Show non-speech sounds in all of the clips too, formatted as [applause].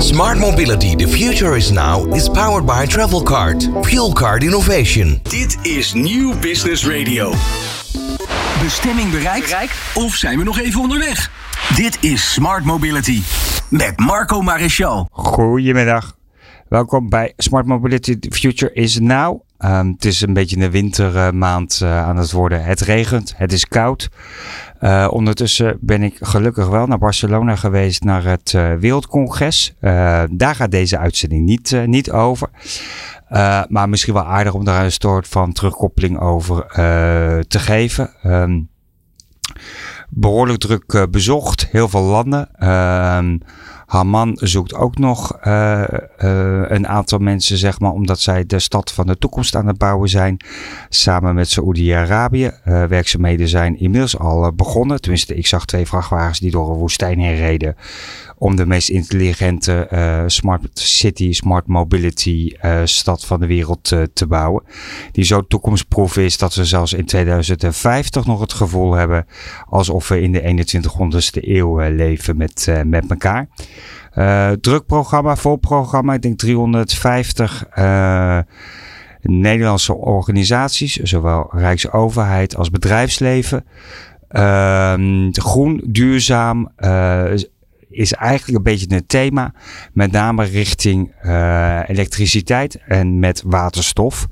Smart Mobility, the future is now, is powered by Travelcard, Fuel Card Innovation. Dit is Nieuw Business Radio. Bestemming bereikt? Of zijn we nog even onderweg? Dit is Smart Mobility met Marco Maréchal. Goedemiddag. Welkom bij Smart Mobility The Future is Now. Um, het is een beetje een wintermaand uh, aan het worden. Het regent, het is koud. Uh, ondertussen ben ik gelukkig wel naar Barcelona geweest, naar het uh, Wereldcongres. daar gaat deze uitzending niet, niet over. maar misschien wel aardig om daar een soort van terugkoppeling over te geven. Um, behoorlijk druk bezocht, heel veel landen. Ehm, Haman zoekt ook nog uh, uh, een aantal mensen, zeg maar, omdat zij de stad van de toekomst aan het bouwen zijn. Samen met Saoedi-Arabië. Uh, werkzaamheden zijn inmiddels al begonnen. Tenminste, ik zag twee vrachtwagens die door een woestijn heen reden. Om de meest intelligente smart city, smart mobility stad van de wereld te bouwen. Die zo toekomstproef is dat we zelfs in 2050 nog het gevoel hebben alsof we in de 21ste eeuw leven met, met elkaar. Uh, druk programma, vol programma. Ik denk 350 uh, Nederlandse organisaties, zowel Rijksoverheid als bedrijfsleven. Uh, groen, duurzaam is eigenlijk een beetje het thema. Met name richting uh, elektriciteit en met waterstof.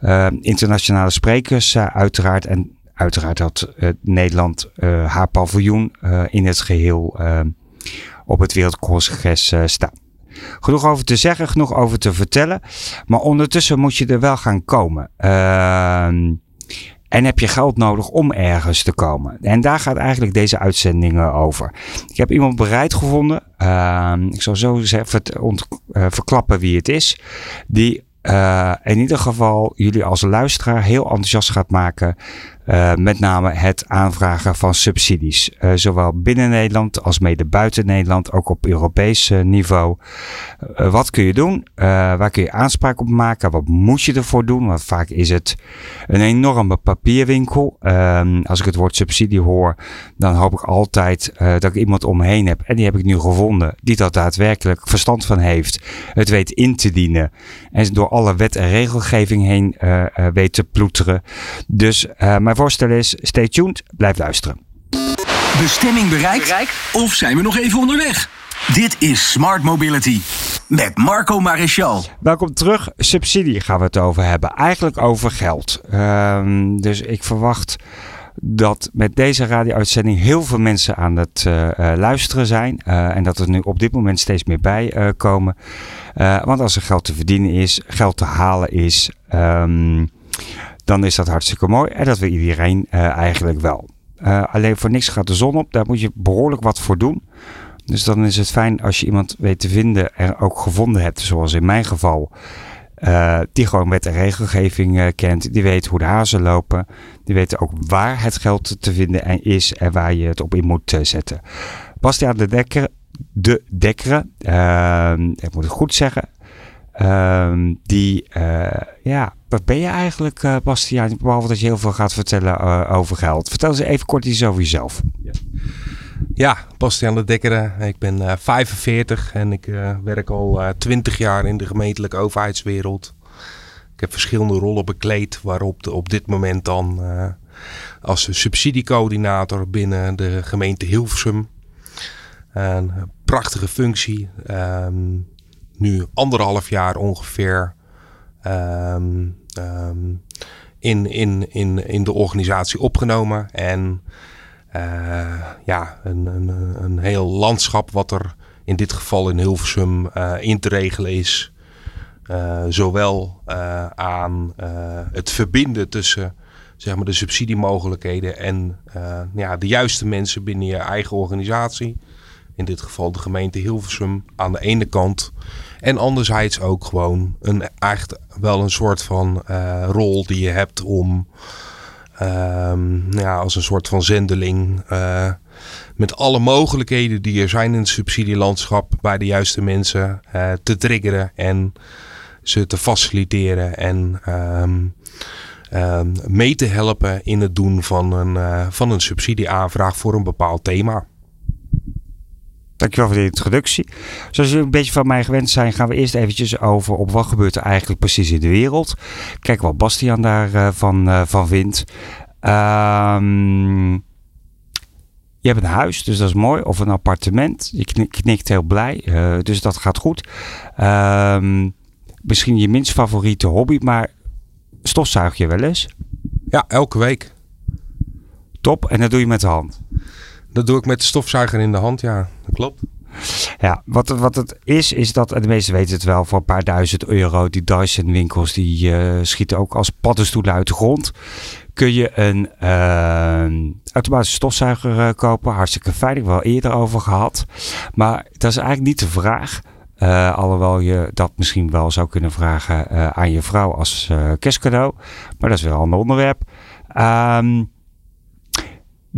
Uh, internationale sprekers uiteraard. En uiteraard had Nederland haar paviljoen in het geheel op het Wereldcongres staan. Genoeg over te zeggen, genoeg over te vertellen. Maar ondertussen moet je er wel gaan komen. En heb je geld nodig om ergens te komen. En daar gaat eigenlijk deze uitzending over. Ik heb iemand bereid gevonden. Uh, ik zal zo even uh, verklappen wie het is. Die uh, in ieder geval jullie als luisteraar heel enthousiast gaat maken uh, met name het aanvragen van subsidies. Uh, zowel binnen Nederland als mede buiten Nederland, ook op Europees uh, niveau. wat kun je doen? waar kun je aanspraak op maken? Wat moet je ervoor doen? Want vaak is het een enorme papierwinkel. Ehm, als ik het woord subsidie hoor, dan hoop ik altijd dat ik iemand om me heen heb. En die heb ik nu gevonden, die dat daadwerkelijk verstand van heeft. Het weet in te dienen. En door alle wet en regelgeving heen weet te ploeteren. Dus mijn voorstel is, stay tuned, blijf luisteren. Bestemming bereikt? Of zijn we nog even onderweg? Dit is Smart Mobility met Marco Maréchal. Welkom terug. Subsidie gaan we het over hebben. Eigenlijk over geld. Um, dus ik verwacht dat met deze radio-uitzending heel veel mensen aan het uh, uh, luisteren zijn. Uh, en dat er nu op dit moment steeds meer bij komen. want als er geld te verdienen is, geld te halen is. Um, dan is dat hartstikke mooi. En dat wil iedereen uh, eigenlijk wel. Uh, alleen voor niks gaat de zon op. Daar moet je behoorlijk wat voor doen. Dus dan is het fijn als je iemand weet te vinden en ook gevonden hebt, zoals in mijn geval. Uh, die gewoon wet en regelgeving kent. Die weet hoe de hazen lopen. Die weet ook waar het geld te vinden is en waar je het op in moet zetten. Bastiaan de Dekker, de Dekkeren, ik moet het goed zeggen, Ehm, die, uh, ja, wat ben je eigenlijk, uh, Bastiaan? Behalve dat je heel veel gaat vertellen uh, over geld. Vertel eens even kort iets over jezelf. Ja, ja Bastiaan de Dekkere. Ik ben 45 en ik werk al 20 jaar in de gemeentelijke overheidswereld. Ik heb verschillende rollen bekleed, waarop de, op dit moment dan als subsidiecoördinator binnen de gemeente Hilversum. Een prachtige functie. Um, nu anderhalf jaar ongeveer um, um, in, in, in, in de organisatie opgenomen. En uh, ja, een, een, een heel landschap wat er in dit geval in Hilversum uh, in te regelen is. Uh, zowel aan het verbinden tussen zeg maar, de subsidiemogelijkheden en ja, de juiste mensen binnen je eigen organisatie. In dit geval de gemeente Hilversum aan de ene kant. En anderzijds ook gewoon een, echt wel een soort van uh, rol die je hebt om um, ja, als een soort van zendeling uh, met alle mogelijkheden die er zijn in het subsidielandschap bij de juiste mensen uh, te triggeren en ze te faciliteren en um, um, mee te helpen in het doen van een, van een subsidieaanvraag voor een bepaald thema. Dankjewel voor de introductie. Zoals jullie een beetje van mij gewend zijn, gaan we eerst eventjes over op wat gebeurt er eigenlijk precies in de wereld. Kijk wat Bastiaan daarvan uh, van vindt. Um, je hebt een huis, dus dat is mooi. Of een appartement. Je knikt heel blij, uh, dus dat gaat goed. Um, misschien je minst favoriete hobby, maar stofzuig je wel eens? Ja, elke week. Top, en dat doe je met de hand? Dat doe ik met de stofzuiger in de hand, ja. Dat klopt. Ja, wat, wat het is, is dat, en de meesten weten het wel, voor een paar duizend euro, die Dyson winkels, die uh, schieten ook als paddenstoelen uit de grond. Kun je een uh, automatische stofzuiger uh, kopen. Hartstikke fijn, ik wel eerder over gehad. Maar dat is eigenlijk niet de vraag. Uh, alhoewel je dat misschien wel zou kunnen vragen aan je vrouw als kerstcadeau. Maar dat is wel een ander onderwerp. Um,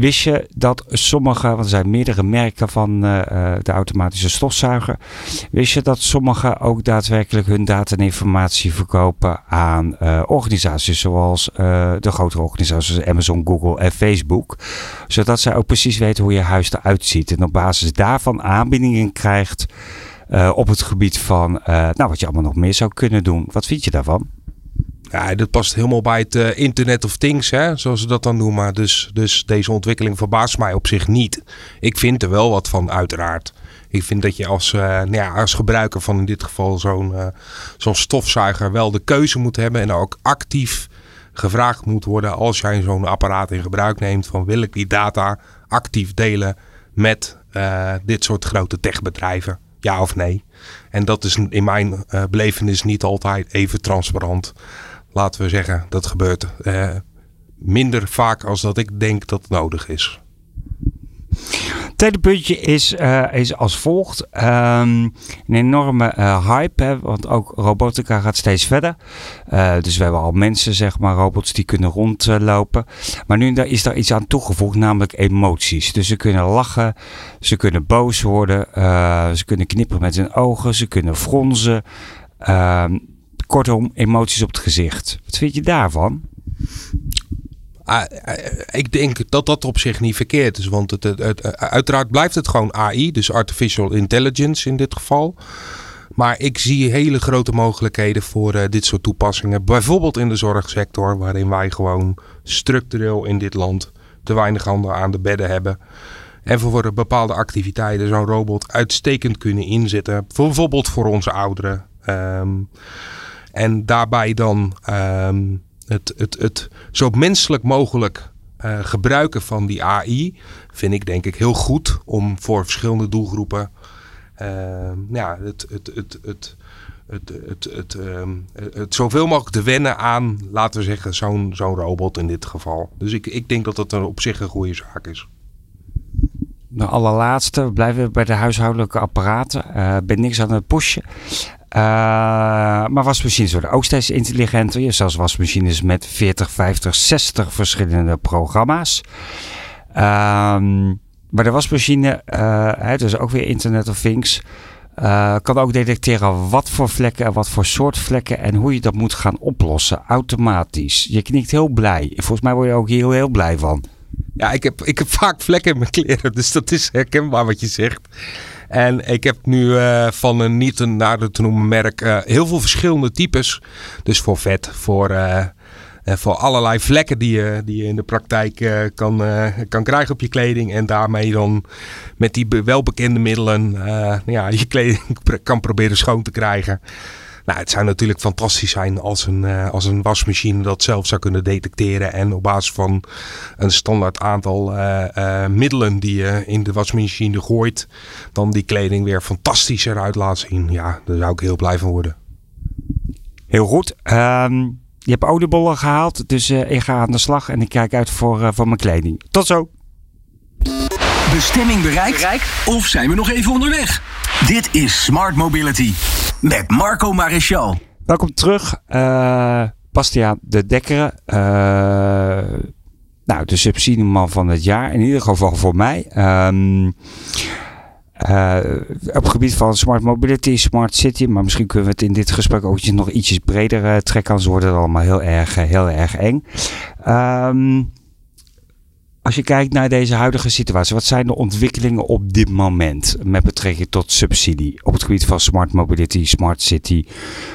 Wist je dat sommige, want er zijn meerdere merken van uh, de automatische stofzuiger. Wist je dat sommige ook daadwerkelijk hun data en informatie verkopen aan uh, organisaties zoals de grotere organisaties Amazon, Google en Facebook. Zodat zij ook precies weten hoe je huis eruit ziet. En op basis daarvan aanbiedingen krijgt op het gebied van nou, wat je allemaal nog meer zou kunnen doen. Wat vind je daarvan? Ja, dat past helemaal bij het uh, Internet of Things, hè, zoals ze dat dan noemen. Dus, dus deze ontwikkeling verbaast mij op zich niet. Ik vind er wel wat van, uiteraard. Ik vind dat je als, uh, nou ja, als gebruiker van in dit geval zo'n uh, zo'n stofzuiger wel de keuze moet hebben. En ook actief gevraagd moet worden als jij zo'n apparaat in gebruik neemt. Van wil ik die data actief delen met dit soort grote techbedrijven? Ja of nee? En dat is in mijn belevenis niet altijd even transparant laten we zeggen, dat gebeurt uh, minder vaak als dat ik denk dat het nodig is. Tweede puntje is, uh, is als volgt. Um, een enorme uh, hype, hè, want ook robotica gaat steeds verder. Dus we hebben al mensen, zeg maar, robots die kunnen rondlopen. maar nu is daar iets aan toegevoegd, namelijk emoties. Dus ze kunnen lachen, ze kunnen boos worden, ze kunnen knipperen met hun ogen, ze kunnen fronzen. Ehm, Kortom, emoties op het gezicht. Wat vind je daarvan? Ah, eh, ik denk dat dat op zich niet verkeerd is. Want het, het, uiteraard blijft het gewoon AI, dus artificial intelligence in dit geval. Maar ik zie hele grote mogelijkheden voor uh, dit soort toepassingen. Bijvoorbeeld in de zorgsector, waarin wij gewoon structureel in dit land te weinig handen aan de bedden hebben. En voor bepaalde activiteiten zo'n robot uitstekend kunnen inzetten. Bijvoorbeeld voor onze ouderen. Um, en daarbij dan ehm, het, het, het zo menselijk mogelijk uh, gebruiken van die AI vind ik denk ik heel goed om voor verschillende doelgroepen uh, ja, het, het, het, het, het, het, het, um, het, zoveel mogelijk te wennen aan, laten we zeggen, zo'n zo'n robot in dit geval. Dus ik, ik denk dat dat op zich een goede zaak is. De allerlaatste, we blijven bij de huishoudelijke apparaten. Uh, ben niks aan het pushen. Uh, maar wasmachines worden ook steeds intelligenter. Je hebt zelfs wasmachines met 40, 50, 60 verschillende programma's. Uh, maar de wasmachine, uh, dus ook weer Internet of Things, uh, kan ook detecteren wat voor vlekken en wat voor soort vlekken en hoe je dat moet gaan oplossen automatisch. Je knikt heel blij. Volgens mij word je ook hier heel, heel blij van. Ja, ik heb, ik heb vaak vlekken in mijn kleren, dus dat is herkenbaar wat je zegt. En ik heb nu uh, van een niet een te noemen merk uh, heel veel verschillende types. Dus voor vet, voor, uh, voor allerlei vlekken die je, die je in de praktijk kan, kan krijgen op je kleding. En daarmee dan met die welbekende middelen ja, je kleding [laughs] kan proberen schoon te krijgen. Nou, het zou natuurlijk fantastisch zijn als een, uh, als een wasmachine dat zelf zou kunnen detecteren. En op basis van een standaard aantal uh, uh, middelen die je in de wasmachine gooit, dan die kleding weer fantastisch eruit laat zien. Ja, daar zou ik heel blij van worden. Heel goed. Um, je hebt oliebollen gehaald, dus ik ga aan de slag en ik kijk uit voor, voor mijn kleding. Tot zo! Bestemming bereikt? bereikt? Of zijn we nog even onderweg? Dit is Smart Mobility met Marco Maréchal. Welkom terug, uh, Bastiaan de Dekkeren. Uh, nou, de subsidieman van het jaar, in ieder geval voor mij. Um, uh, op het gebied van smart mobility, smart city, maar misschien kunnen we het in dit gesprek ook nog ietsjes breder trekken, anders wordt het allemaal heel erg, heel erg eng. Um, Als je kijkt naar deze huidige situatie, wat zijn de ontwikkelingen op dit moment met betrekking tot subsidie op het gebied van smart mobility, smart city,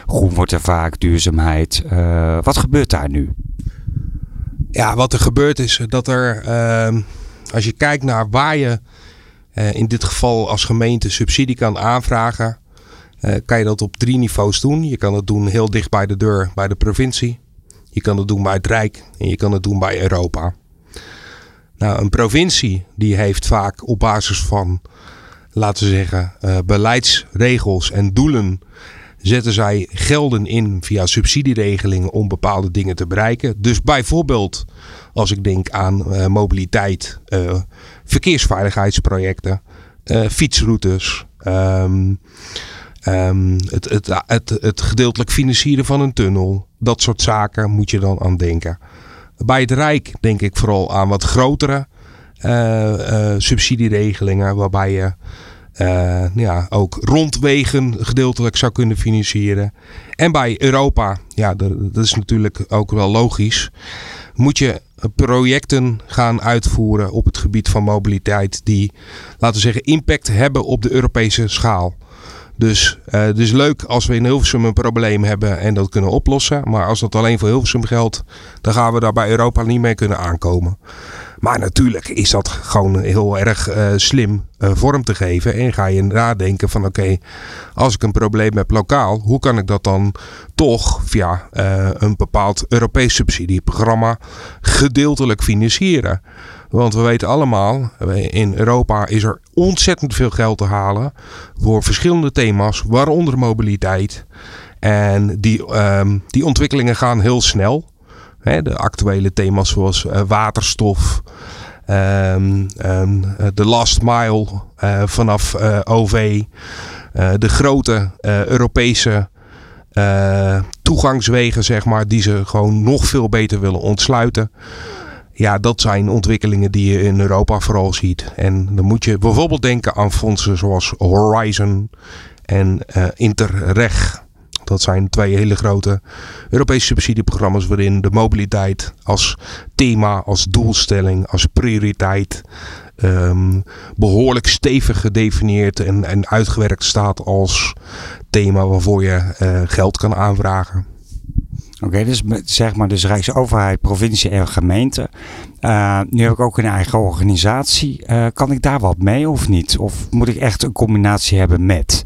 groen wordt er vaak, duurzaamheid. Uh, wat gebeurt daar nu? Ja, wat er gebeurt is dat er, uh, als je kijkt naar waar je uh, in dit geval als gemeente subsidie kan aanvragen, uh, kan je dat op drie niveaus doen. Je kan het doen heel dicht bij de deur bij de provincie. Je kan het doen bij het Rijk en je kan het doen bij Europa. Nou, een provincie die heeft vaak op basis van, laten we zeggen, uh, beleidsregels en doelen zetten zij gelden in via subsidieregelingen om bepaalde dingen te bereiken. Dus bijvoorbeeld als ik denk aan uh, mobiliteit, uh, verkeersveiligheidsprojecten, fietsroutes, um, um, het, het, het, het gedeeltelijk financieren van een tunnel. Dat soort zaken moet je dan aan denken. Bij het Rijk denk ik vooral aan wat grotere uh, uh, subsidieregelingen. Waarbij je uh, ja, ook rondwegen gedeeltelijk zou kunnen financieren. En bij Europa, ja, dat is natuurlijk ook wel logisch. Moet je projecten gaan uitvoeren op het gebied van mobiliteit. Die, laten we zeggen, impact hebben op de Europese schaal. Dus uh, het is leuk als we in Hilversum een probleem hebben en dat kunnen oplossen. Maar als dat alleen voor Hilversum geldt, dan gaan we daar bij Europa niet mee kunnen aankomen. Maar natuurlijk is dat gewoon heel erg uh, slim uh, vorm te geven. En ga je nadenken van oké, als ik een probleem heb lokaal, hoe kan ik dat dan toch via een bepaald Europees subsidieprogramma gedeeltelijk financieren? Want we weten allemaal, in Europa is er ontzettend veel geld te halen voor verschillende thema's, waaronder mobiliteit. En die, um, die ontwikkelingen gaan heel snel. De actuele thema's zoals uh, waterstof, um, um, de last mile uh, vanaf uh, OV, de grote Europese toegangswegen, zeg maar, die ze gewoon nog veel beter willen ontsluiten. Ja, dat zijn ontwikkelingen die je in Europa vooral ziet. En dan moet je bijvoorbeeld denken aan fondsen zoals Horizon en uh, Interreg. Dat zijn twee hele grote Europese subsidieprogramma's waarin de mobiliteit als thema, als doelstelling, als prioriteit um, behoorlijk stevig gedefinieerd en, en uitgewerkt staat als thema waarvoor je uh, geld kan aanvragen. Oké, dus zeg maar dus Rijksoverheid, provincie en gemeente. Uh, nu heb ik ook een eigen organisatie. Uh, kan ik daar wat mee of niet? Of moet ik echt een combinatie hebben met?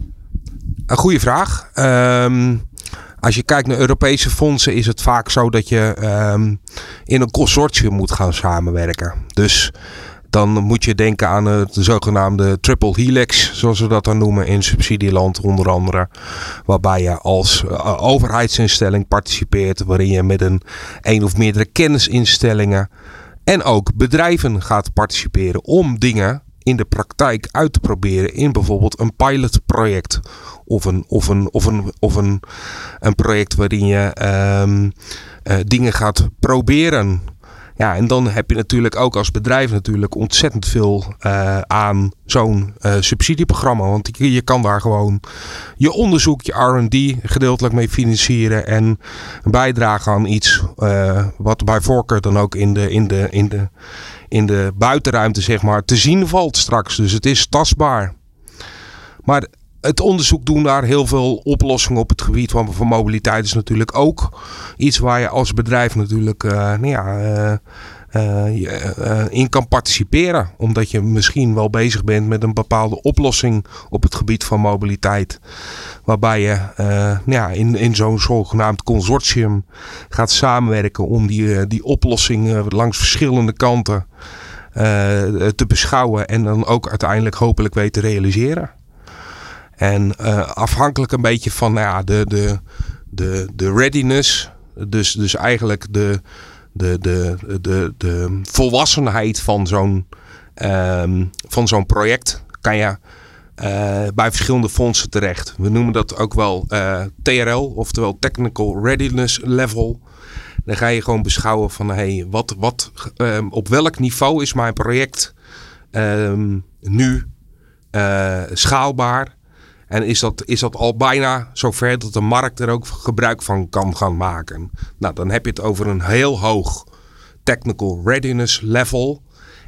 Een goede vraag. Um, als je kijkt naar Europese fondsen is het vaak zo dat je um, in een consortium moet gaan samenwerken. Dus dan moet je denken aan het zogenaamde triple helix, zoals we dat dan noemen in subsidieland onder andere. Waarbij je als uh, overheidsinstelling participeert, waarin je met een een of meerdere kennisinstellingen en ook bedrijven gaat participeren om dingen in de praktijk uit te proberen in bijvoorbeeld een pilotproject of een, of een, of een, of een, een project waarin je um, uh, dingen gaat proberen. Ja, en dan heb je natuurlijk ook als bedrijf natuurlijk ontzettend veel uh, aan zo'n uh, subsidieprogramma. Want je, kan daar gewoon je onderzoek, je R&D gedeeltelijk mee financieren en bijdragen aan iets uh, wat bij voorkeur dan ook in de, in de, in de, in de buitenruimte zeg maar te zien valt straks. Dus het is tastbaar. Maar het onderzoek doen naar heel veel oplossingen op het gebied van, mobiliteit is natuurlijk ook iets waar je als bedrijf natuurlijk uh, nou ja, uh, uh, in kan participeren. Omdat je misschien wel bezig bent met een bepaalde oplossing op het gebied van mobiliteit. Waarbij je nou ja, in, in zo'n zogenaamd consortium gaat samenwerken om die, die oplossing langs verschillende kanten te beschouwen. En dan ook uiteindelijk hopelijk weet te realiseren. En uh, afhankelijk een beetje van nou ja, de, de, de, de readiness, dus, dus eigenlijk de, de, de, de, de volwassenheid van zo'n um, van zo'n project, kan je uh, bij verschillende fondsen terecht. We noemen dat ook wel uh, TRL, oftewel Technical Readiness Level. Dan ga je gewoon beschouwen van hey, wat, wat, um, op welk niveau is mijn project um, nu schaalbaar? En is dat, is dat al bijna zover dat de markt er ook gebruik van kan gaan maken. Nou, dan heb je het over een heel hoog technical readiness level.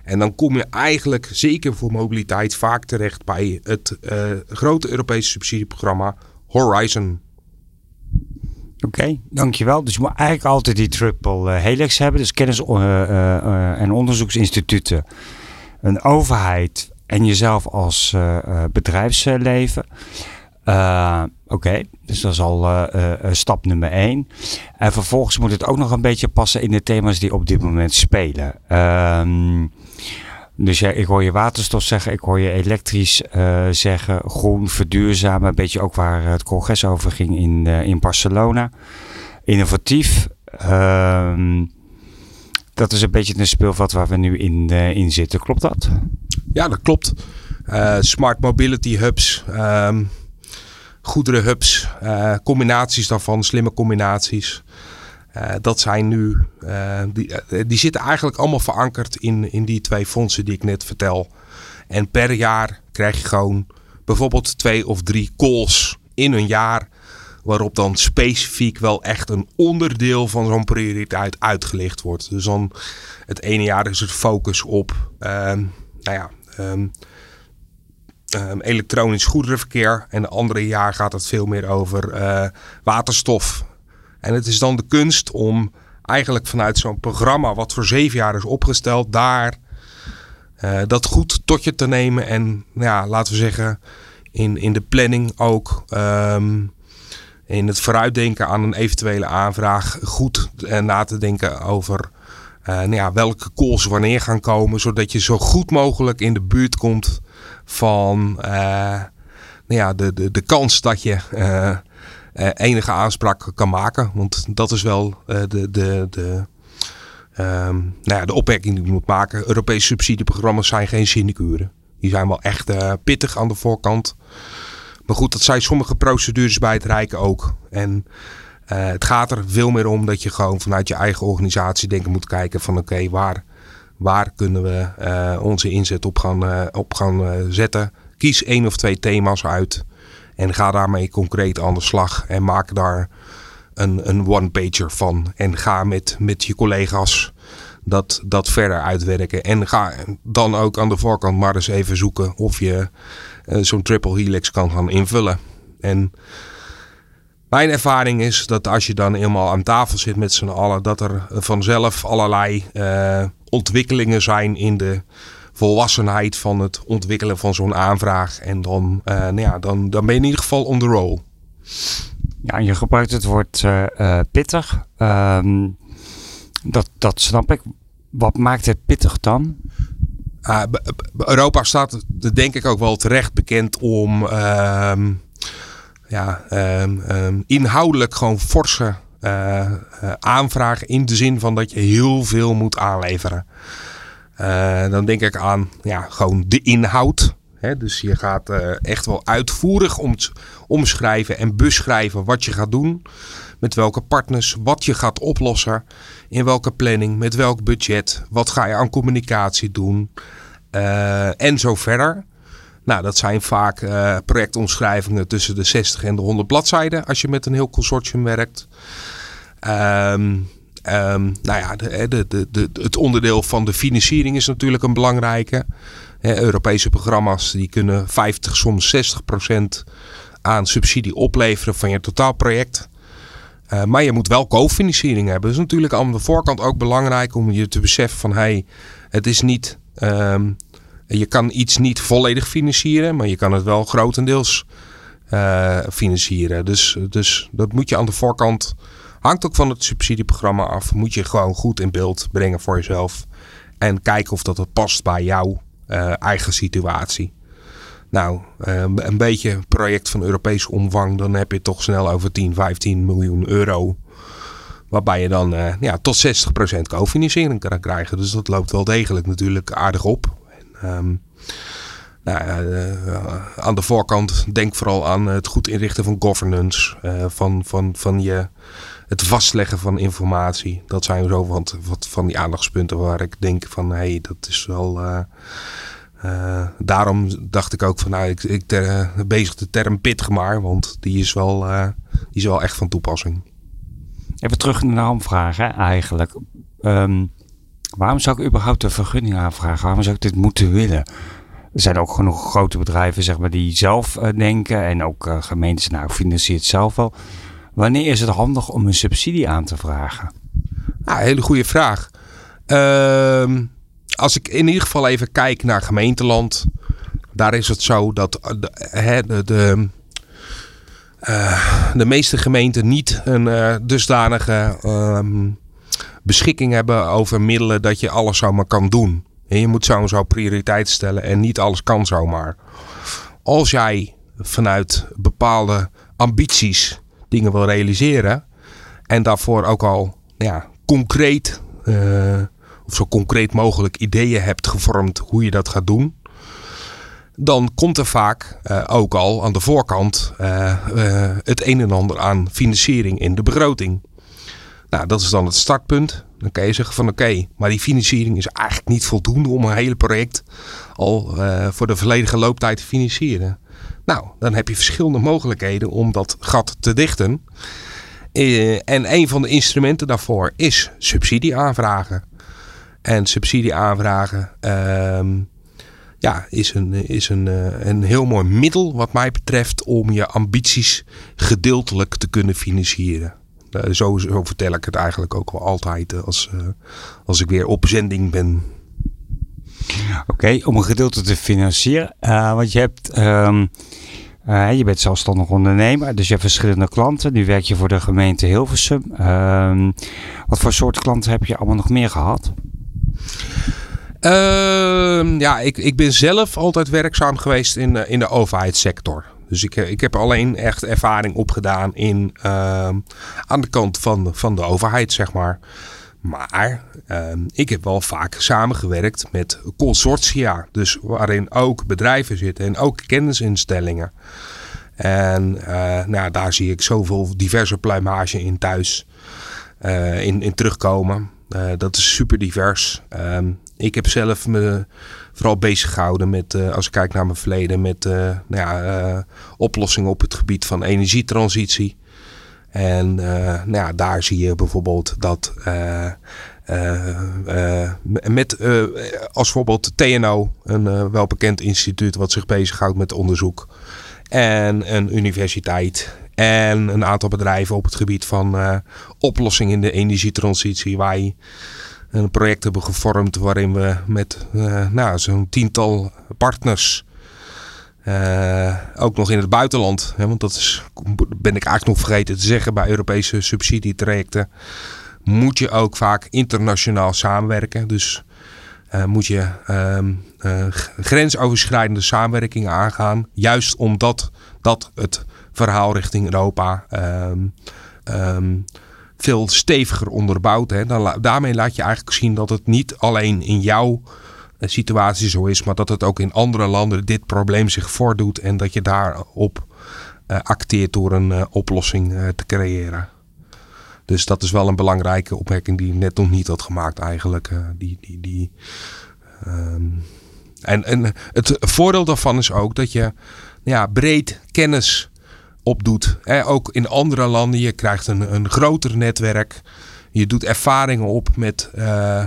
En dan kom je eigenlijk, zeker voor mobiliteit, vaak terecht bij het uh, grote Europese subsidieprogramma Horizon. Oké, dankjewel. Dus je moet eigenlijk altijd die triple helix hebben. Dus kennis- en onderzoeksinstituten, een overheid en jezelf als bedrijfsleven. Uh, Oké, dus dat is al stap nummer één. En vervolgens moet het ook nog een beetje passen in de thema's die op dit moment spelen. Um, dus ja, ik hoor je waterstof zeggen, ik hoor je elektrisch zeggen, groen, verduurzamen. Een beetje ook waar het congres over ging in, in Barcelona. Innovatief. Um, dat is een beetje een speelveld waar we nu in, in zitten. Klopt dat? Ja, dat klopt. smart mobility hubs. Um goederenhubs, uh, combinaties daarvan, slimme combinaties. Dat zijn nu, die, die zitten eigenlijk allemaal verankerd in, in die twee fondsen die ik net vertel. En per jaar krijg je gewoon bijvoorbeeld twee of drie calls in een jaar. Waarop dan specifiek wel echt een onderdeel van zo'n prioriteit uitgelicht wordt. Dus dan het ene jaar is het focus op, nou ja, um, um, elektronisch goederenverkeer. En het andere jaar gaat het veel meer over uh, waterstof. En het is dan de kunst om eigenlijk vanuit zo'n programma, wat voor zeven jaar is opgesteld, daar uh, dat goed tot je te nemen. En ja, laten we zeggen, in, in de planning ook. In het vooruitdenken aan een eventuele aanvraag goed uh, na te denken over uh, nou ja, welke calls wanneer gaan komen, zodat je zo goed mogelijk in de buurt komt van uh, nou ja, de, de, de kans dat je enige aanspraak kan maken. Want dat is wel de, de, de, um, nou ja, de opmerking die je moet maken. Europese subsidieprogramma's zijn geen sinecure. Die zijn wel echt pittig aan de voorkant. Maar goed, dat zijn sommige procedures bij het Rijken ook. En uh, het gaat er veel meer om dat je gewoon vanuit je eigen organisatie denken moet kijken van oké, waar, waar kunnen we uh, onze inzet op gaan, uh, op gaan zetten. Kies één of twee thema's uit en ga daarmee concreet aan de slag en maak daar een, een one-pager van. En ga met, met je collega's dat, dat verder uitwerken. En ga dan ook aan de voorkant maar eens even zoeken of je zo'n triple helix kan gaan invullen. En mijn ervaring is dat als je dan eenmaal aan tafel zit met z'n allen, dat er vanzelf allerlei uh, ontwikkelingen zijn in de volwassenheid van het ontwikkelen van zo'n aanvraag. En dan, uh, nou ja, dan, dan ben je in ieder geval on the roll. Ja, je gebruikt het woord pittig. Um, dat, dat snap ik. Wat maakt het pittig dan? Uh, Europa staat, denk ik ook wel terecht bekend om ehm, ja, um, um, inhoudelijk gewoon forse uh, aanvragen. In de zin van dat je heel veel moet aanleveren. Uh, dan denk ik aan ja, gewoon de inhoud. Hè? Dus je gaat echt wel uitvoerig om, omschrijven en beschrijven wat je gaat doen. Met welke partners, wat je gaat oplossen. In welke planning, met welk budget. Wat ga je aan communicatie doen. en zo verder. Nou, dat zijn vaak uh, projectomschrijvingen tussen de 60 en de 100 bladzijden als je met een heel consortium werkt. Um, um, nou ja, de, de, de, het onderdeel van de financiering is natuurlijk een belangrijke. Europese programma's die kunnen 50, soms 60 procent aan subsidie opleveren van je totaalproject. Uh, maar je moet wel cofinanciering hebben. Dat is natuurlijk aan de voorkant ook belangrijk om je te beseffen van hey, het is niet um, je kan iets niet volledig financieren, maar je kan het wel grotendeels uh, financieren. Dus, dus dat moet je aan de voorkant, hangt ook van het subsidieprogramma af, moet je gewoon goed in beeld brengen voor jezelf. En kijken of dat het past bij jouw uh, eigen situatie. Nou, uh, een beetje project van Europese omvang, dan heb je toch snel over 10, 15 miljoen euro. Waarbij je dan uh, ja, tot 60% cofinanciering kan krijgen. Dus dat loopt wel degelijk natuurlijk aardig op. Um, nou, uh, aan de voorkant denk vooral aan het goed inrichten van governance, van, van, van je, het vastleggen van informatie. Dat zijn zo wat van die aandachtspunten waar ik denk van hé, hey, dat is wel. Daarom dacht ik ook van nou, ik, ik ter, bezig de term pittig maar, want die is wel, die is wel echt van toepassing. Even terug naar de hamvraag eigenlijk. Um, Waarom zou ik überhaupt een vergunning aanvragen? Waarom zou ik dit moeten willen? Er zijn ook genoeg grote bedrijven zeg maar, die zelf uh, denken en ook gemeentes, nou, financiert zelf wel. Wanneer is het handig om een subsidie aan te vragen? Nou, hele goede vraag. Uh, als ik in ieder geval even kijk naar gemeenteland, daar is het zo dat de, de, de, uh, de meeste gemeenten niet een dusdanige ehm, beschikking hebben over middelen dat je alles zomaar kan doen. En je moet zo prioriteit stellen en niet alles kan zomaar. Als jij vanuit bepaalde ambities dingen wil realiseren en daarvoor ook al ja, concreet zo concreet mogelijk ideeën hebt gevormd hoe je dat gaat doen, dan komt er vaak uh, ook al aan de voorkant uh, het een en ander aan financiering in de begroting. Nou, dat is dan het startpunt. Dan kan je zeggen van oké, maar die financiering is eigenlijk niet voldoende om een hele project al voor de volledige looptijd te financieren. Nou, dan heb je verschillende mogelijkheden om dat gat te dichten. En een van de instrumenten daarvoor is subsidie aanvragen. En subsidie aanvragen uh, ja, is, een, is een, uh, een heel mooi middel wat mij betreft om je ambities gedeeltelijk te kunnen financieren. Uh, zo, zo, vertel ik het eigenlijk ook wel altijd uh, als, als ik weer op zending ben. Oké, om een gedeelte te financieren. want je hebt... Um, je bent zelfstandig ondernemer, dus je hebt verschillende klanten. Nu werk je voor de gemeente Hilversum. Uh, wat voor soort klanten heb je allemaal nog meer gehad? Uh, ja, ik, ik ben zelf altijd werkzaam geweest in, in de overheidssector. Dus ik, ik heb alleen echt ervaring opgedaan in, uh, aan de kant van, van de overheid, zeg maar. Maar uh, ik heb wel vaak samengewerkt met consortia. Dus waarin ook bedrijven zitten en ook kennisinstellingen. En uh, nou, daar zie ik zoveel diverse pluimage in thuis in, in terugkomen. Uh, dat is super divers. Um, ik heb zelf me vooral bezig gehouden met, uh, als ik kijk naar mijn verleden, met uh, nou ja, oplossingen op het gebied van energietransitie. En nou ja, daar zie je bijvoorbeeld dat met als voorbeeld TNO, een welbekend instituut wat zich bezighoudt met onderzoek. En een universiteit en een aantal bedrijven op het gebied van uh, oplossingen in de energietransitie. Wij een project hebben gevormd waarin we met uh, nou, zo'n tiental partners. Uh, ook nog in het buitenland, hè, want dat is, ben ik eigenlijk nog vergeten te zeggen bij Europese subsidietrajecten. Moet je ook vaak internationaal samenwerken. Dus moet je um, grensoverschrijdende samenwerkingen aangaan. Juist omdat dat het verhaal richting Europa um, um, veel steviger onderbouwd. Hè. Daarmee laat je eigenlijk zien dat het niet alleen in jouw eh, situatie zo is, maar dat het ook in andere landen dit probleem zich voordoet en dat je daarop uh, acteert door een uh, oplossing te creëren. Dus dat is wel een belangrijke opmerking die net nog niet had gemaakt eigenlijk. die, die, die, um, en, en het voordeel daarvan is ook dat je ja, breed kennis opdoet. Ook in andere landen. Je krijgt een, een groter netwerk. Je doet ervaringen op met uh,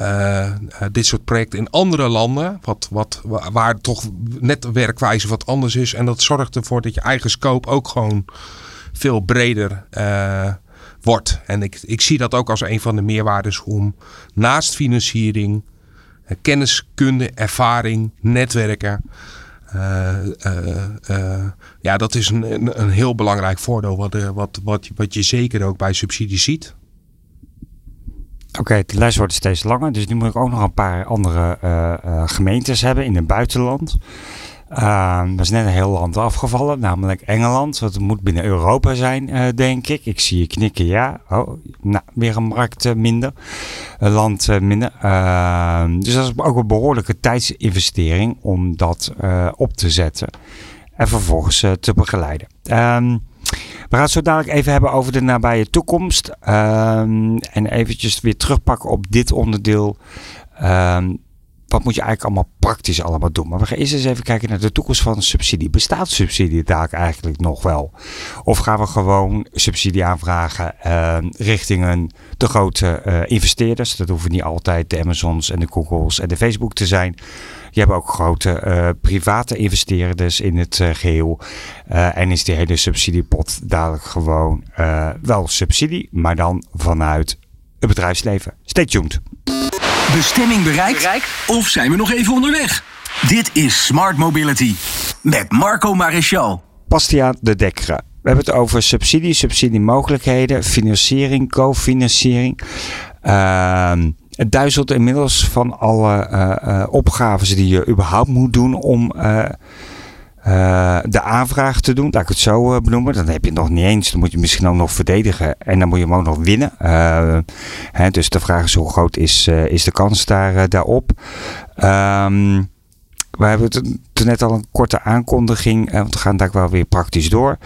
uh, dit soort projecten in andere landen. Wat, wat, waar toch net de werkwijze wat anders is. En dat zorgt ervoor dat je eigen scope ook gewoon veel breder wordt. En ik, ik zie dat ook als een van de meerwaardes om naast financiering, kenniskunde, ervaring, netwerken ja, dat is een, een, heel belangrijk voordeel wat, wat, wat, wat je zeker ook bij subsidies ziet. Oké, de lijst wordt steeds langer, dus nu moet ik ook nog een paar andere gemeentes hebben in het buitenland. Uh, dat is net een heel land afgevallen, namelijk Engeland. Dat moet binnen Europa zijn, uh, denk ik. Ik zie je knikken, ja. Oh, nou, weer een markt uh, minder. Een land eh, minder. Ehm, dus dat is ook een behoorlijke tijdsinvestering om dat op te zetten. En vervolgens te begeleiden. Um, we gaan het zo dadelijk even hebben over de nabije toekomst. Um, en eventjes weer terugpakken op dit onderdeel wat moet je eigenlijk allemaal praktisch allemaal doen? Maar we gaan eerst eens even kijken naar de toekomst van subsidie. Bestaat subsidie daar eigenlijk nog wel? Of gaan we gewoon subsidie aanvragen uh, richting een, de grote uh, investeerders? Dat hoeven niet altijd de Amazons en de Googles en de Facebook te zijn. Je hebt ook grote uh, private investeerders in het geheel. en is die hele subsidiepot dadelijk gewoon wel subsidie, maar dan vanuit het bedrijfsleven. Stay tuned. Bestemming bereikt? bereikt? Of zijn we nog even onderweg? Dit is Smart Mobility met Marco Maréchal. Bastiaan de Dekkere. We hebben het over subsidie, subsidiemogelijkheden, financiering, cofinanciering. Uh, het duizelt inmiddels van alle uh, uh, opgaves die je überhaupt moet doen om uh, de aanvraag te doen, laat ik het zo uh, benoemen. Dan heb je het nog niet eens. Dan moet je misschien ook nog verdedigen. En dan moet je hem ook nog winnen. Uh, hè, dus de vraag is hoe groot is, is de kans daar, daarop. Um, we hebben het net al een korte aankondiging, want we gaan daar wel weer praktisch door,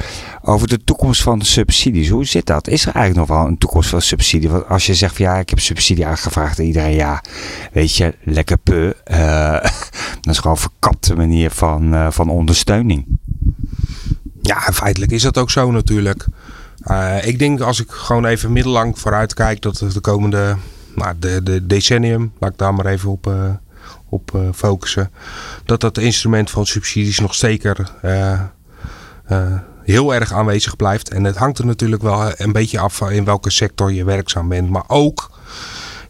over de toekomst van subsidies. Hoe zit dat? Is er eigenlijk nog wel een toekomst van subsidie? Want als je zegt van ja, ik heb subsidie aangevraagd en iedereen ja, weet je, lekker peu. Uh, [laughs] dat is gewoon een verkapte manier van, uh, van ondersteuning. Ja, feitelijk is dat ook zo natuurlijk. Ik denk als ik gewoon even middellang vooruit kijk dat de komende nou, de, de decennium, laat ik daar maar even op op uh, focussen. Dat dat instrument van subsidies nog zeker uh, uh, heel erg aanwezig blijft. En het hangt er natuurlijk wel een beetje af in welke sector je werkzaam bent. Maar ook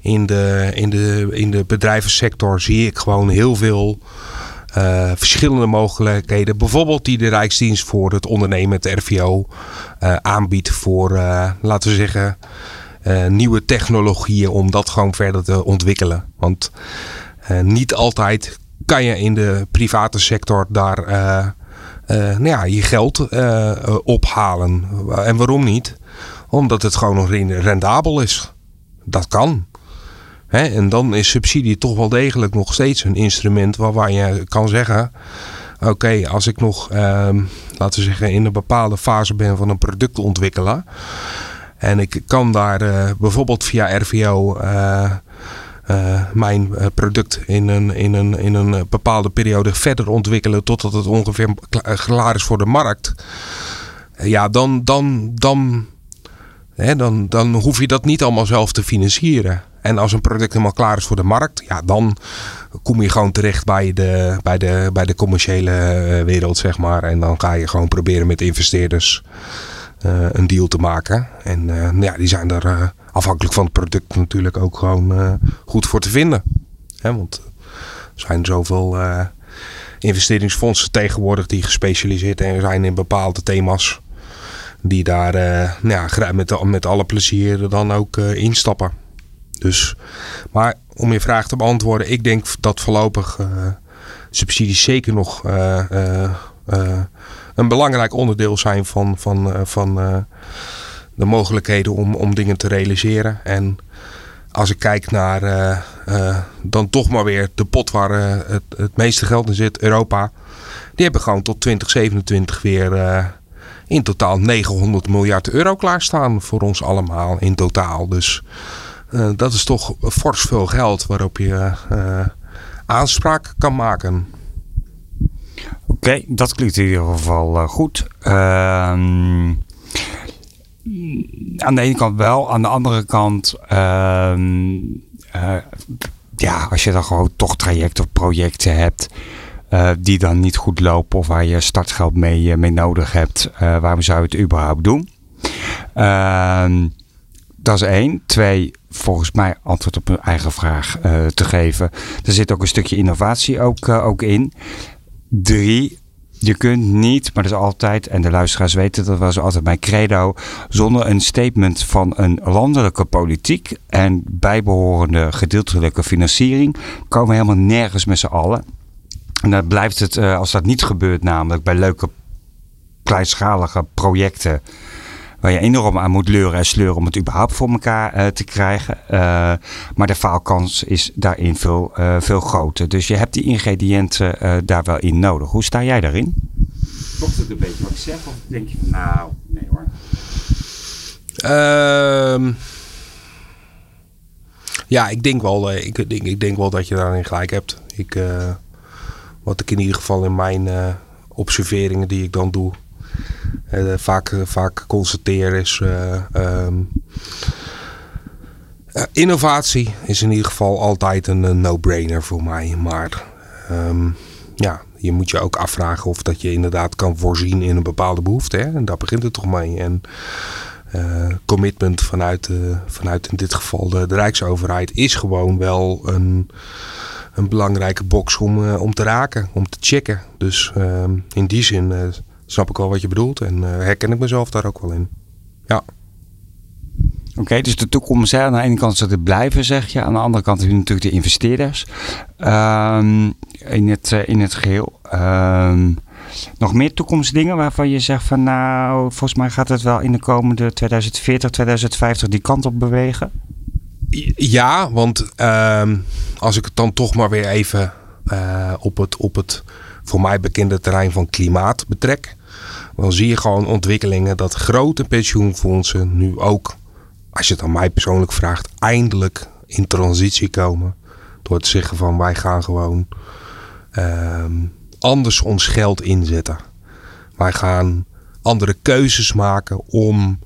in de, in de, in de bedrijvensector zie ik gewoon heel veel verschillende mogelijkheden. Bijvoorbeeld die de Rijksdienst voor het ondernemen, het RVO, aanbiedt voor, laten we zeggen, nieuwe technologieën om dat gewoon verder te ontwikkelen. Want niet altijd kan je in de private sector daar uh, uh, nou ja, je geld ophalen. En waarom niet? Omdat het gewoon nog rendabel is. Dat kan. En dan is subsidie toch wel degelijk nog steeds een instrument waar je kan zeggen: Oké, als ik nog, ehm, laten we zeggen, in een bepaalde fase ben van een product ontwikkelen. En ik kan daar bijvoorbeeld via RVO uh, mijn uh, product in een, in, een, in een bepaalde periode verder ontwikkelen totdat het ongeveer klaar is voor de markt. ja, dan, dan, dan, hè, dan, dan hoef je dat niet allemaal zelf te financieren. En als een product helemaal klaar is voor de markt, ja, dan kom je gewoon terecht bij de, bij de, bij de commerciële wereld, zeg maar. En dan ga je gewoon proberen met investeerders een deal te maken. En ja, die zijn er afhankelijk van het product natuurlijk ook gewoon uh, goed voor te vinden. Hè, want er zijn zoveel uh, investeringsfondsen tegenwoordig die gespecialiseerd zijn in bepaalde thema's. Die daar uh, nou ja, met, met alle plezier dan ook instappen. Dus, maar om je vraag te beantwoorden, ik denk dat voorlopig subsidies zeker nog een belangrijk onderdeel zijn van, van, van de mogelijkheden om, om dingen te realiseren. En als ik kijk naar uh, uh, dan toch maar weer de pot waar uh, het, het meeste geld in zit, Europa. Die hebben gewoon tot 2027 weer in totaal 900 miljard euro klaarstaan voor ons allemaal in totaal. Dus dat is toch fors veel geld waarop je aanspraak kan maken. Oké, dat klinkt in ieder geval goed. Ehm aan de ene kant wel, aan de andere kant, uh, uh, ja, als je dan gewoon toch trajecten of projecten hebt. Uh, die dan niet goed lopen of waar je startgeld mee, mee nodig hebt, waarom zou je het überhaupt doen? Ehm, dat is één. Twee, volgens mij antwoord op mijn eigen vraag te geven. Er zit ook een stukje innovatie ook, ook in. Drie, je kunt niet, maar dat is altijd, en de luisteraars weten dat was altijd mijn credo, zonder een statement van een landelijke politiek en bijbehorende gedeeltelijke financiering, komen we helemaal nergens met z'n allen. En dan blijft het, eh, als dat niet gebeurt, namelijk bij leuke kleinschalige projecten waar je enorm aan moet leuren en sleuren om het überhaupt voor elkaar uh, te krijgen. Uh, maar de faalkans is daarin veel, uh, veel groter. Dus je hebt die ingrediënten daar wel in nodig. Hoe sta jij daarin? Klopt het een beetje wat ik zeg? Of denk je van nou, nee hoor? Uh, Ja, ik denk wel, ik, denk, ik denk wel dat je daarin gelijk hebt. Ik, wat ik in ieder geval in mijn observeringen die ik dan doe, vaak, vaak constateer is. Ehm, innovatie is in ieder geval altijd een, no-brainer voor mij. Maar um, ja, je moet je ook afvragen of dat je inderdaad kan voorzien in een bepaalde behoefte. Hè? En daar begint het toch mee. En commitment vanuit, vanuit in dit geval de, Rijksoverheid is gewoon wel een, een belangrijke box om, om te raken, om te checken. Dus ehm, in die zin snap ik wel wat je bedoelt en herken ik mezelf daar ook wel in. Ja. Oké, dus de toekomst, hè, aan de ene kant zal het blijven, zeg je. Aan de andere kant heb je natuurlijk de investeerders um, in, het, uh, in het geheel. Um, nog meer toekomstdingen waarvan je zegt van nou, volgens mij gaat het wel in de komende 2040, 2050 die kant op bewegen? Ja, want um, als ik het dan toch maar weer even uh, op, het, op het voor mij bekende terrein van klimaat betrek. Dan zie je gewoon ontwikkelingen dat grote pensioenfondsen nu ook als je het aan mij persoonlijk vraagt, eindelijk in transitie komen. Door te zeggen van wij gaan gewoon ehm, anders ons geld inzetten. Wij gaan andere keuzes maken om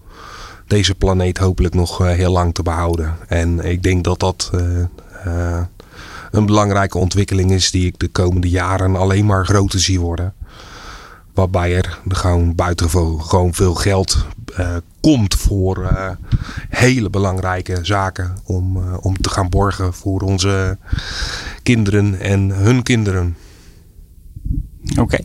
deze planeet hopelijk nog uh, heel lang te behouden. En ik denk dat dat uh, uh, een belangrijke ontwikkeling is die ik de komende jaren alleen maar groter zie worden. Waarbij er gewoon buitengewoon veel geld uh, komt voor uh, hele belangrijke zaken om, uh, om te gaan borgen voor onze kinderen en hun kinderen. Oké,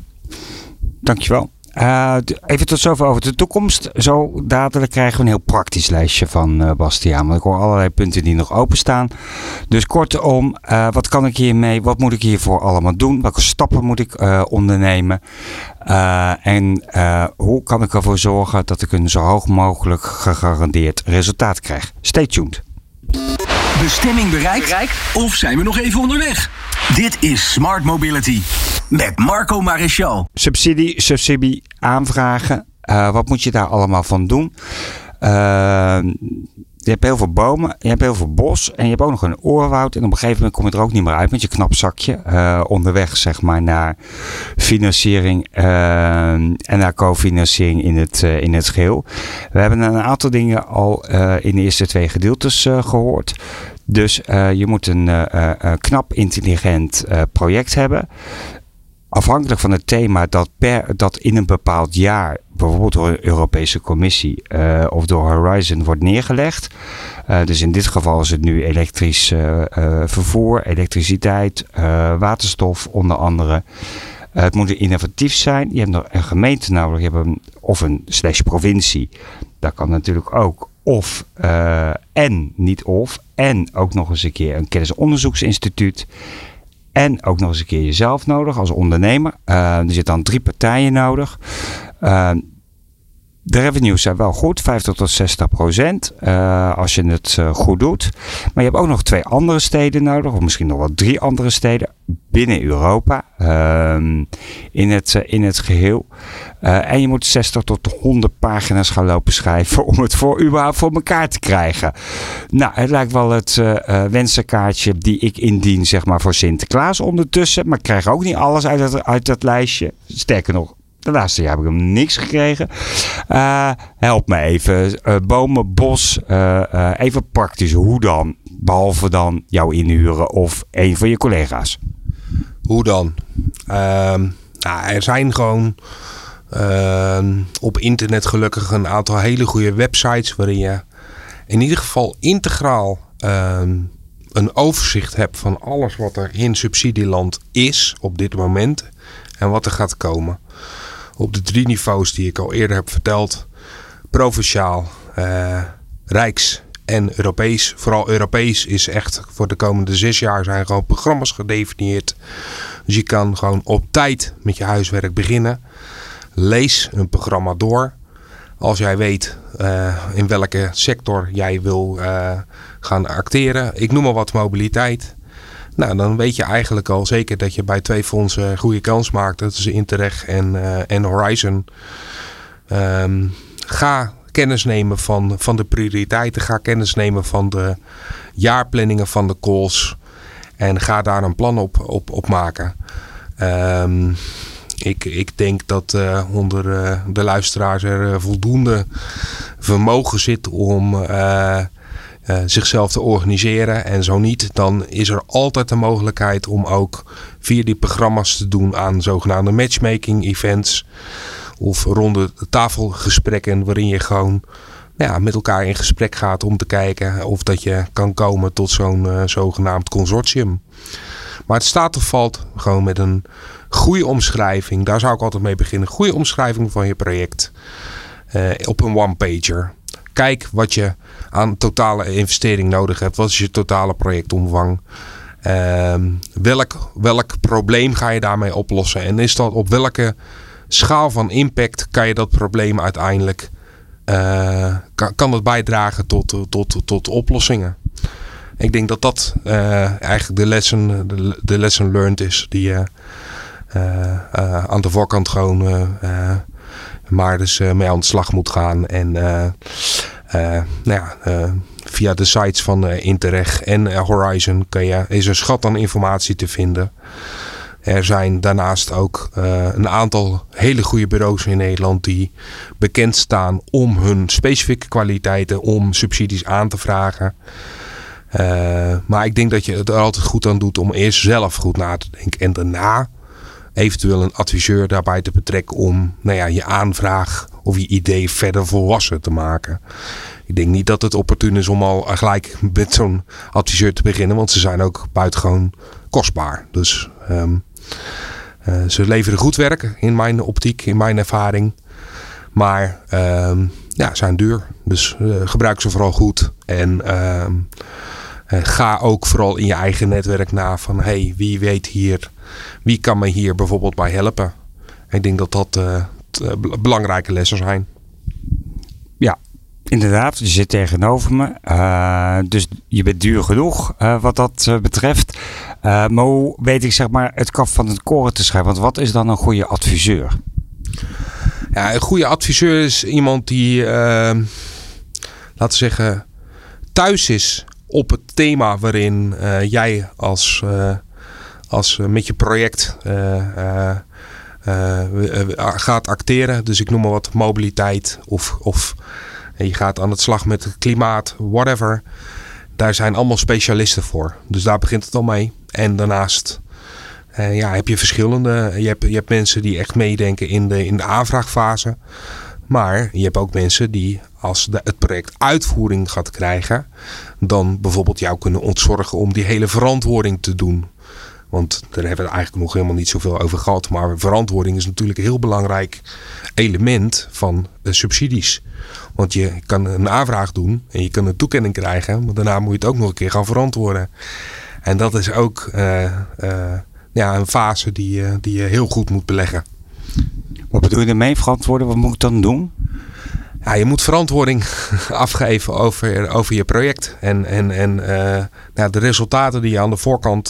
dankjewel. Uh, even tot zover over de toekomst. Zo dadelijk krijgen we een heel praktisch lijstje van uh, Bastiaan. Want ik hoor allerlei punten die nog openstaan. Dus kortom, uh, wat kan ik hiermee? Wat moet ik hiervoor allemaal doen? Welke stappen moet ik ondernemen? en hoe kan ik ervoor zorgen dat ik een zo hoog mogelijk gegarandeerd resultaat krijg? Stay tuned. Bestemming bereikt? Of zijn we nog even onderweg? Dit is Smart Mobility met Marco Maréchal. Subsidie, subsidie aanvragen. Uh, wat moet je daar allemaal van doen? Uh, je hebt heel veel bomen, je hebt heel veel bos en je hebt ook nog een oerwoud. En op een gegeven moment kom je er ook niet meer uit met je knapzakje. Uh, onderweg zeg maar naar financiering en naar cofinanciering in het, in het geheel. We hebben een aantal dingen al in de eerste twee gedeeltes gehoord. Dus je moet een knap intelligent project hebben afhankelijk van het thema dat, per, dat in een bepaald jaar, bijvoorbeeld door de Europese Commissie uh, of door Horizon, wordt neergelegd. Uh, dus in dit geval is het nu elektrisch uh, vervoer, elektriciteit, waterstof onder andere. het moet innovatief zijn. Je hebt nog een gemeente nodig, je hebt een, of een slash provincie. Dat kan natuurlijk ook. Of en, niet of, en ook nog eens een keer een kennisonderzoeksinstituut. En ook nog eens een keer jezelf nodig als ondernemer. Uh, er zitten dan drie partijen nodig. Uh, de revenues zijn wel goed, 50 tot 60 procent, uh, als je het goed doet. Maar je hebt ook nog twee andere steden nodig, of misschien nog wel drie andere steden binnen Europa uh, in, het, uh, in het geheel. en je moet 60 tot 100 pagina's gaan lopen schrijven om het voor überhaupt voor elkaar te krijgen. Nou, het lijkt wel het wensenkaartje die ik indien, zeg maar, voor Sinterklaas ondertussen. Maar ik krijg ook niet alles uit dat, uit dat lijstje. Sterker nog, de laatste jaar heb ik hem niks gekregen. Uh, help me even. Uh, bomen, bos. Uh, even praktisch. Hoe dan? Behalve dan jou inhuren of een van je collega's. Hoe dan? Ehm, nou, er zijn gewoon ehm, op internet gelukkig een aantal hele goede websites waarin je in ieder geval integraal ehm, een overzicht hebt van alles wat er in subsidieland is op dit moment en wat er gaat komen op de drie niveaus die ik al eerder heb verteld. Provinciaal, uh, Rijks en Europees. Vooral Europees is echt voor de komende zes jaar zijn gewoon programma's gedefinieerd. Dus je kan gewoon op tijd met je huiswerk beginnen. Lees een programma door. Als jij weet uh, in welke sector jij wil uh, gaan acteren. Ik noem maar wat mobiliteit. Nou, dan weet je eigenlijk al zeker dat je bij twee fondsen goede kans maakt. Dat is Interreg en, uh, en Horizon. Um, ga kennis nemen van, van de prioriteiten. Ga kennis nemen van de jaarplanningen van de calls. En ga daar een plan op, op, op maken. Um, ik, ik denk dat uh, onder uh, de luisteraars er uh, voldoende vermogen zit om zichzelf te organiseren. En zo niet, dan is er altijd de mogelijkheid om ook via die programma's te doen aan zogenaamde matchmaking events. Of ronde tafelgesprekken waarin je gewoon ja, met elkaar in gesprek gaat om te kijken of dat je kan komen tot zo'n zogenaamd consortium. Maar het staat of valt gewoon met een goede omschrijving. Daar zou ik altijd mee beginnen. Goede omschrijving van je project. Uh, op een one-pager. Kijk wat je aan totale investering nodig hebt. Wat is je totale projectomvang? Uh, welk, welk probleem ga je daarmee oplossen? En is dat op welke schaal van impact kan je dat probleem uiteindelijk uh, kan, kan het bijdragen tot, tot, tot oplossingen? Ik denk dat dat uh, eigenlijk de lesson, de, de learned is die je uh, aan de voorkant gewoon maar dus mee aan de slag moet gaan. En nou ja, via de sites van Interreg en Horizon kan je, is een schat aan informatie te vinden. Er zijn daarnaast ook uh, een aantal hele goede bureaus in Nederland die bekend staan om hun specifieke kwaliteiten, om subsidies aan te vragen. Uh, maar ik denk dat je het er altijd goed aan doet om eerst zelf goed na te denken en daarna eventueel een adviseur daarbij te betrekken om nou ja, je aanvraag of je idee verder volwassen te maken. Ik denk niet dat het opportun is om al gelijk met zo'n adviseur te beginnen, want ze zijn ook buitengewoon kostbaar. Dus uh, ze leveren goed werk in mijn optiek, in mijn ervaring. Maar um, ja, zijn duur. Dus uh, gebruik ze vooral goed. En um, uh, ga ook vooral in je eigen netwerk na van hey, wie weet hier wie kan me hier bijvoorbeeld bij helpen? Ik denk dat dat belangrijke lessen zijn. Inderdaad. Je zit tegenover me. Uh, dus je bent duur genoeg uh, wat dat betreft. maar hoe weet ik zeg maar het kaf van het koren te schrijven? Want wat is dan een goede adviseur? Ja, een goede adviseur is iemand die, laten we zeggen, thuis is op het thema waarin jij als als met je project gaat acteren. Dus ik noem maar wat mobiliteit of, of je gaat aan het slag met het klimaat, whatever. Daar zijn allemaal specialisten voor. Dus daar begint het al mee. En daarnaast ja, heb je verschillende. Je hebt, je hebt mensen die echt meedenken in de, in de aanvraagfase. Maar je hebt ook mensen die als de, het project uitvoering gaat krijgen, dan bijvoorbeeld jou kunnen ontzorgen om die hele verantwoording te doen. Want daar hebben we eigenlijk nog helemaal niet zoveel over gehad. Maar verantwoording is natuurlijk een heel belangrijk element van subsidies. Want je kan een aanvraag doen en je kan een toekenning krijgen. Maar daarna moet je het ook nog een keer gaan verantwoorden. En dat is ook uh, uh, ja, een fase die, uh, die je heel goed moet beleggen. Wat bedoel je ermee verantwoorden? Wat moet ik dan doen? ja, je moet verantwoording [laughs] afgeven over, over je project. En, en, en uh, nou, de resultaten die je aan de voorkant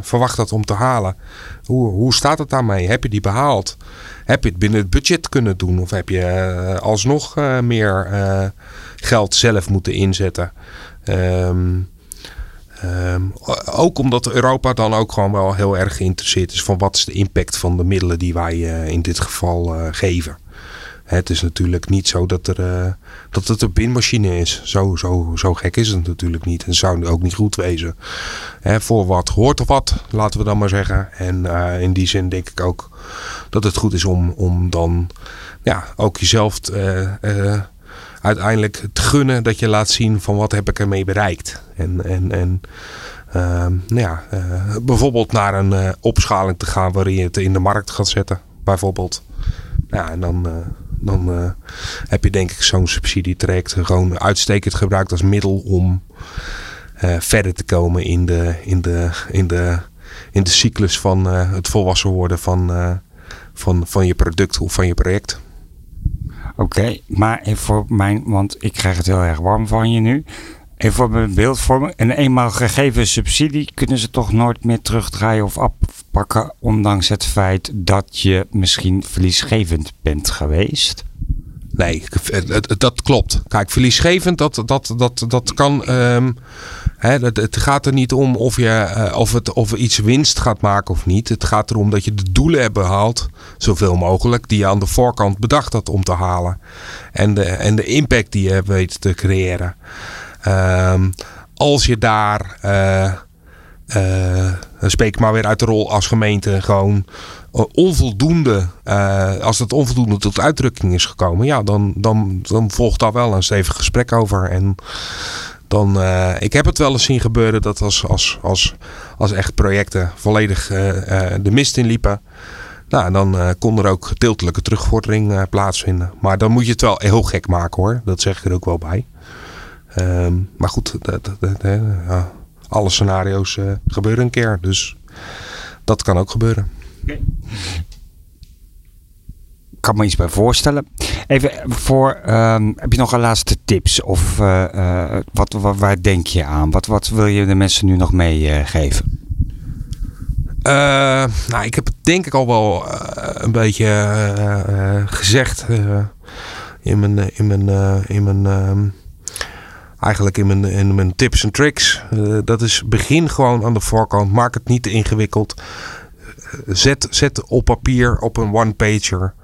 verwacht had om te halen. Hoe, hoe staat het daarmee? Heb je die behaald? Heb je het binnen het budget kunnen doen? Of heb je alsnog meer geld zelf moeten inzetten? Um, um, ook omdat Europa dan ook gewoon wel heel erg geïnteresseerd is van wat is de impact van de middelen die wij in dit geval geven. Het is natuurlijk niet zo dat, er, uh, dat het een pinmachine is. Zo, zo, zo gek is het natuurlijk niet. En zou ook niet goed wezen. Hè, voor wat hoort of wat, laten we dan maar zeggen. En uh, in die zin denk ik ook dat het goed is om, om dan ja, ook jezelf uh, uiteindelijk te gunnen dat je laat zien van wat heb ik ermee bereikt. En, en, en nou ja, bijvoorbeeld naar een opschaling te gaan waarin je het in de markt gaat zetten. Bijvoorbeeld. Ja, en dan dan uh, heb je denk ik zo'n subsidietraject gewoon uitstekend gebruikt als middel om uh, verder te komen in de, in de, in de, in de cyclus van uh, het volwassen worden van, van, van je product of van je project. Oké, maar even voor mijn, want ik krijg het heel erg warm van je nu. Even voor mijn beeldvorming. Een eenmaal gegeven subsidie kunnen ze toch nooit meer terugdraaien of afpakken. Ondanks het feit dat je misschien verliesgevend bent geweest? Nee, dat klopt. Kijk, verliesgevend, dat, dat, dat, dat kan. Um, hè, het, gaat er niet om of, je, uh, of, het, of iets winst gaat maken of niet. Het gaat erom dat je de doelen hebt behaald, zoveel mogelijk, die je aan de voorkant bedacht had om te halen. En de, en de impact die je weet te creëren. Um, als je daar. Uh, dan spreek ik maar weer uit de rol als gemeente. Gewoon onvoldoende, uh, als het onvoldoende tot uitdrukking is gekomen, ja, dan, dan, dan volgt daar wel een stevig gesprek over. En dan, ik heb het wel eens zien gebeuren dat als, als, als, als echt projecten volledig de mist in liepen. Nou, dan kon er ook gedeeltelijke terugvordering plaatsvinden. Maar dan moet je het wel heel gek maken hoor. Dat zeg ik er ook wel bij. Um, maar goed, dat, dat, dat, ja, alle scenario's gebeuren een keer. Dus dat kan ook gebeuren. Okay. Ik kan me iets bij voorstellen. Even voor, um, heb je nog een laatste tips? Of uh, uh, wat, wat, waar denk je aan? Wat, wat wil je de mensen nu nog meegeven? Uh, nou, ik heb het denk ik al wel een beetje gezegd in mijn, in mijn, in mijn ehm, eigenlijk in mijn, mijn tips en tricks. dat is begin gewoon aan de voorkant. Maak het niet te ingewikkeld zet, zet op papier op een one-pager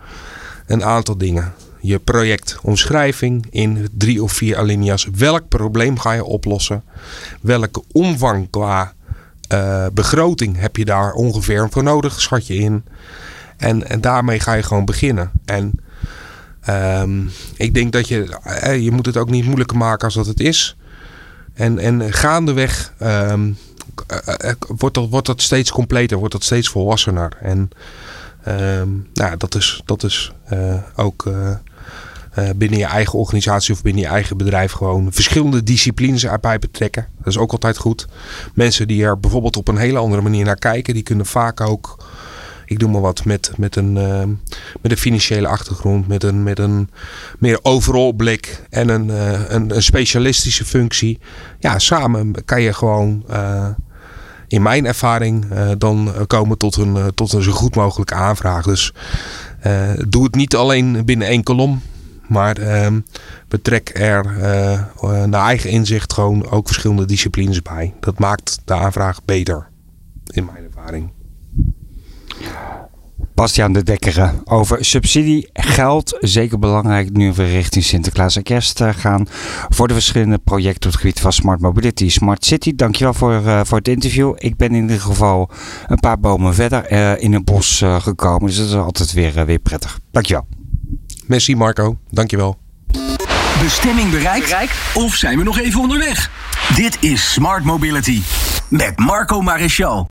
een aantal dingen. Je projectomschrijving in drie of vier alinea's. Welk probleem ga je oplossen? Welke omvang qua uh, begroting heb je daar ongeveer voor nodig? Schat je in. En, en daarmee ga je gewoon beginnen. En um, ik denk dat je, eh, je moet het ook niet moeilijker maken als dat het is. En, en gaandeweg um, uh, wordt, dat, wordt dat steeds completer, wordt dat steeds volwassener. En ehm, nou, dat is, dat is ook binnen je eigen organisatie of binnen je eigen bedrijf gewoon verschillende disciplines erbij betrekken. Dat is ook altijd goed. Mensen die er bijvoorbeeld op een hele andere manier naar kijken, die kunnen vaak ook ik doe maar wat, met, met, een, uh, met een financiële achtergrond, met een, met een meer overal blik en een, uh, een, een, specialistische functie. Ja, samen kan je gewoon, uh, in mijn ervaring, dan komen tot een, tot een zo goed mogelijke aanvraag. Dus doe het niet alleen binnen één kolom. Maar ehm, betrek er naar eigen inzicht gewoon ook verschillende disciplines bij. Dat maakt de aanvraag beter, in mijn ervaring. Bastiaan de Dekkere over subsidie, geld. Zeker belangrijk nu we richting Sinterklaas en Kerst eh, gaan. Voor de verschillende projecten op het gebied van Smart Mobility, Smart City. Dankjewel voor, uh, voor het interview. Ik ben in ieder geval een paar bomen verder uh, in een bos gekomen. Dus dat is altijd weer, weer prettig. Dankjewel. Merci Marco. Dankjewel. Bestemming bereikt? bereikt? Of zijn we nog even onderweg? Dit is Smart Mobility met Marco Maréchal.